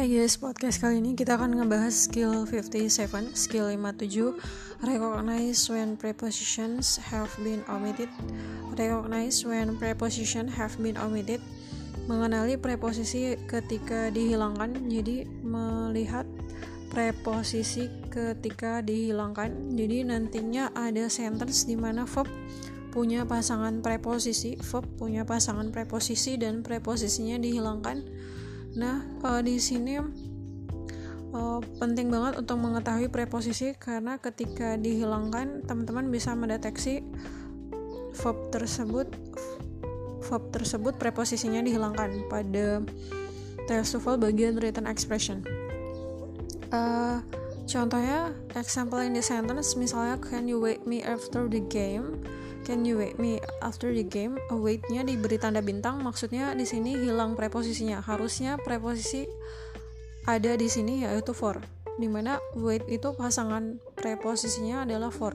Hai guys, podcast kali ini kita akan ngebahas skill 57, skill 57 Recognize when prepositions have been omitted. Recognize when preposition have been omitted. Mengenali preposisi ketika dihilangkan Jadi melihat preposisi ketika dihilangkan. Jadi nantinya ada sentence di mana verb punya pasangan preposisi Verb punya pasangan preposisi dan preposisinya dihilangkan Nah, uh, di sini uh, penting banget untuk mengetahui preposisi karena ketika dihilangkan, teman-teman bisa mendeteksi verb tersebut verb tersebut preposisinya dihilangkan pada testuval bagian written expression. Uh, contohnya, example in the sentence misalnya can you wake me after the game? Can you wake me after the game? Await-nya diberi tanda bintang, maksudnya di sini hilang preposisinya. Harusnya preposisi ada di sini yaitu for. Di mana wait itu pasangan preposisinya adalah for.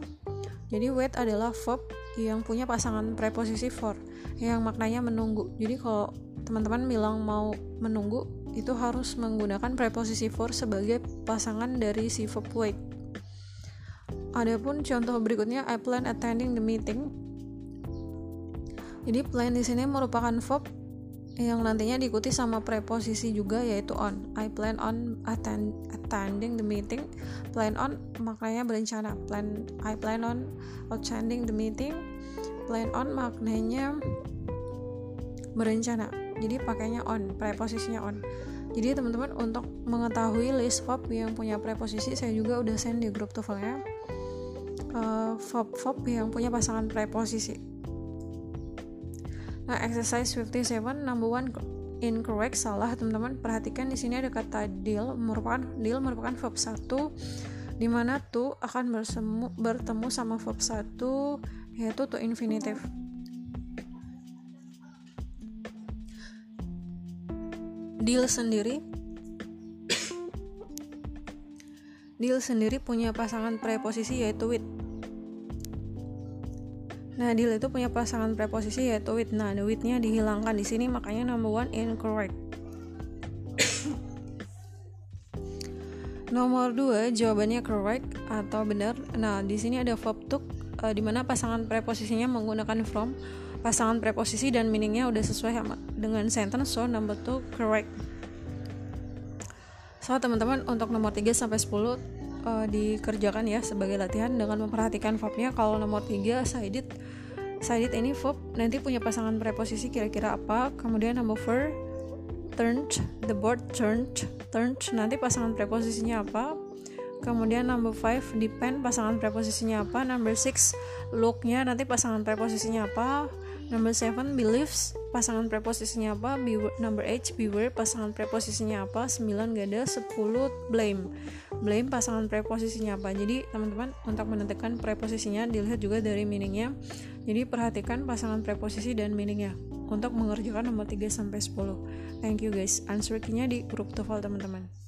Jadi wait adalah verb yang punya pasangan preposisi for yang maknanya menunggu. Jadi kalau teman-teman bilang mau menunggu itu harus menggunakan preposisi for sebagai pasangan dari si verb wait. Adapun contoh berikutnya I plan attending the meeting. Jadi plan di sini merupakan verb yang nantinya diikuti sama preposisi juga yaitu on. I plan on attend, attending the meeting. Plan on maknanya berencana. Plan I plan on attending the meeting. Plan on maknanya berencana. Jadi pakainya on, preposisinya on. Jadi teman-teman untuk mengetahui list verb yang punya preposisi saya juga udah send di grup TOEFL-nya uh, verb-verb yang punya pasangan preposisi. Nah, exercise 57 number one incorrect salah teman-teman. Perhatikan di sini ada kata deal merupakan deal merupakan verb satu di mana to akan bersemu, bertemu sama verb satu yaitu to infinitive. Deal sendiri Deal sendiri punya pasangan preposisi yaitu with Nah, deal itu punya pasangan preposisi yaitu with. Nah, the with-nya dihilangkan di sini makanya number one incorrect. Nomor dua jawabannya correct atau benar. Nah, di sini ada verb to uh, di mana pasangan preposisinya menggunakan from. Pasangan preposisi dan meaningnya udah sesuai sama dengan sentence, so number two correct. So, teman-teman untuk nomor 3 sampai 10 uh, dikerjakan ya sebagai latihan dengan memperhatikan verbnya. Kalau nomor 3 sided sided ini verb nanti punya pasangan preposisi kira-kira apa. Kemudian number 4 turned, the board turned, turned nanti pasangan preposisinya apa. Kemudian number 5 depend pasangan preposisinya apa. Number 6 looknya nanti pasangan preposisinya apa. Number 7 believes pasangan preposisinya apa? Beware, number 8 beware pasangan preposisinya apa? 9 gak ada 10 blame. Blame pasangan preposisinya apa? Jadi teman-teman untuk menentukan preposisinya dilihat juga dari meaningnya. Jadi perhatikan pasangan preposisi dan meaningnya untuk mengerjakan nomor 3 sampai 10. Thank you guys. Answer key-nya di grup TOEFL teman-teman.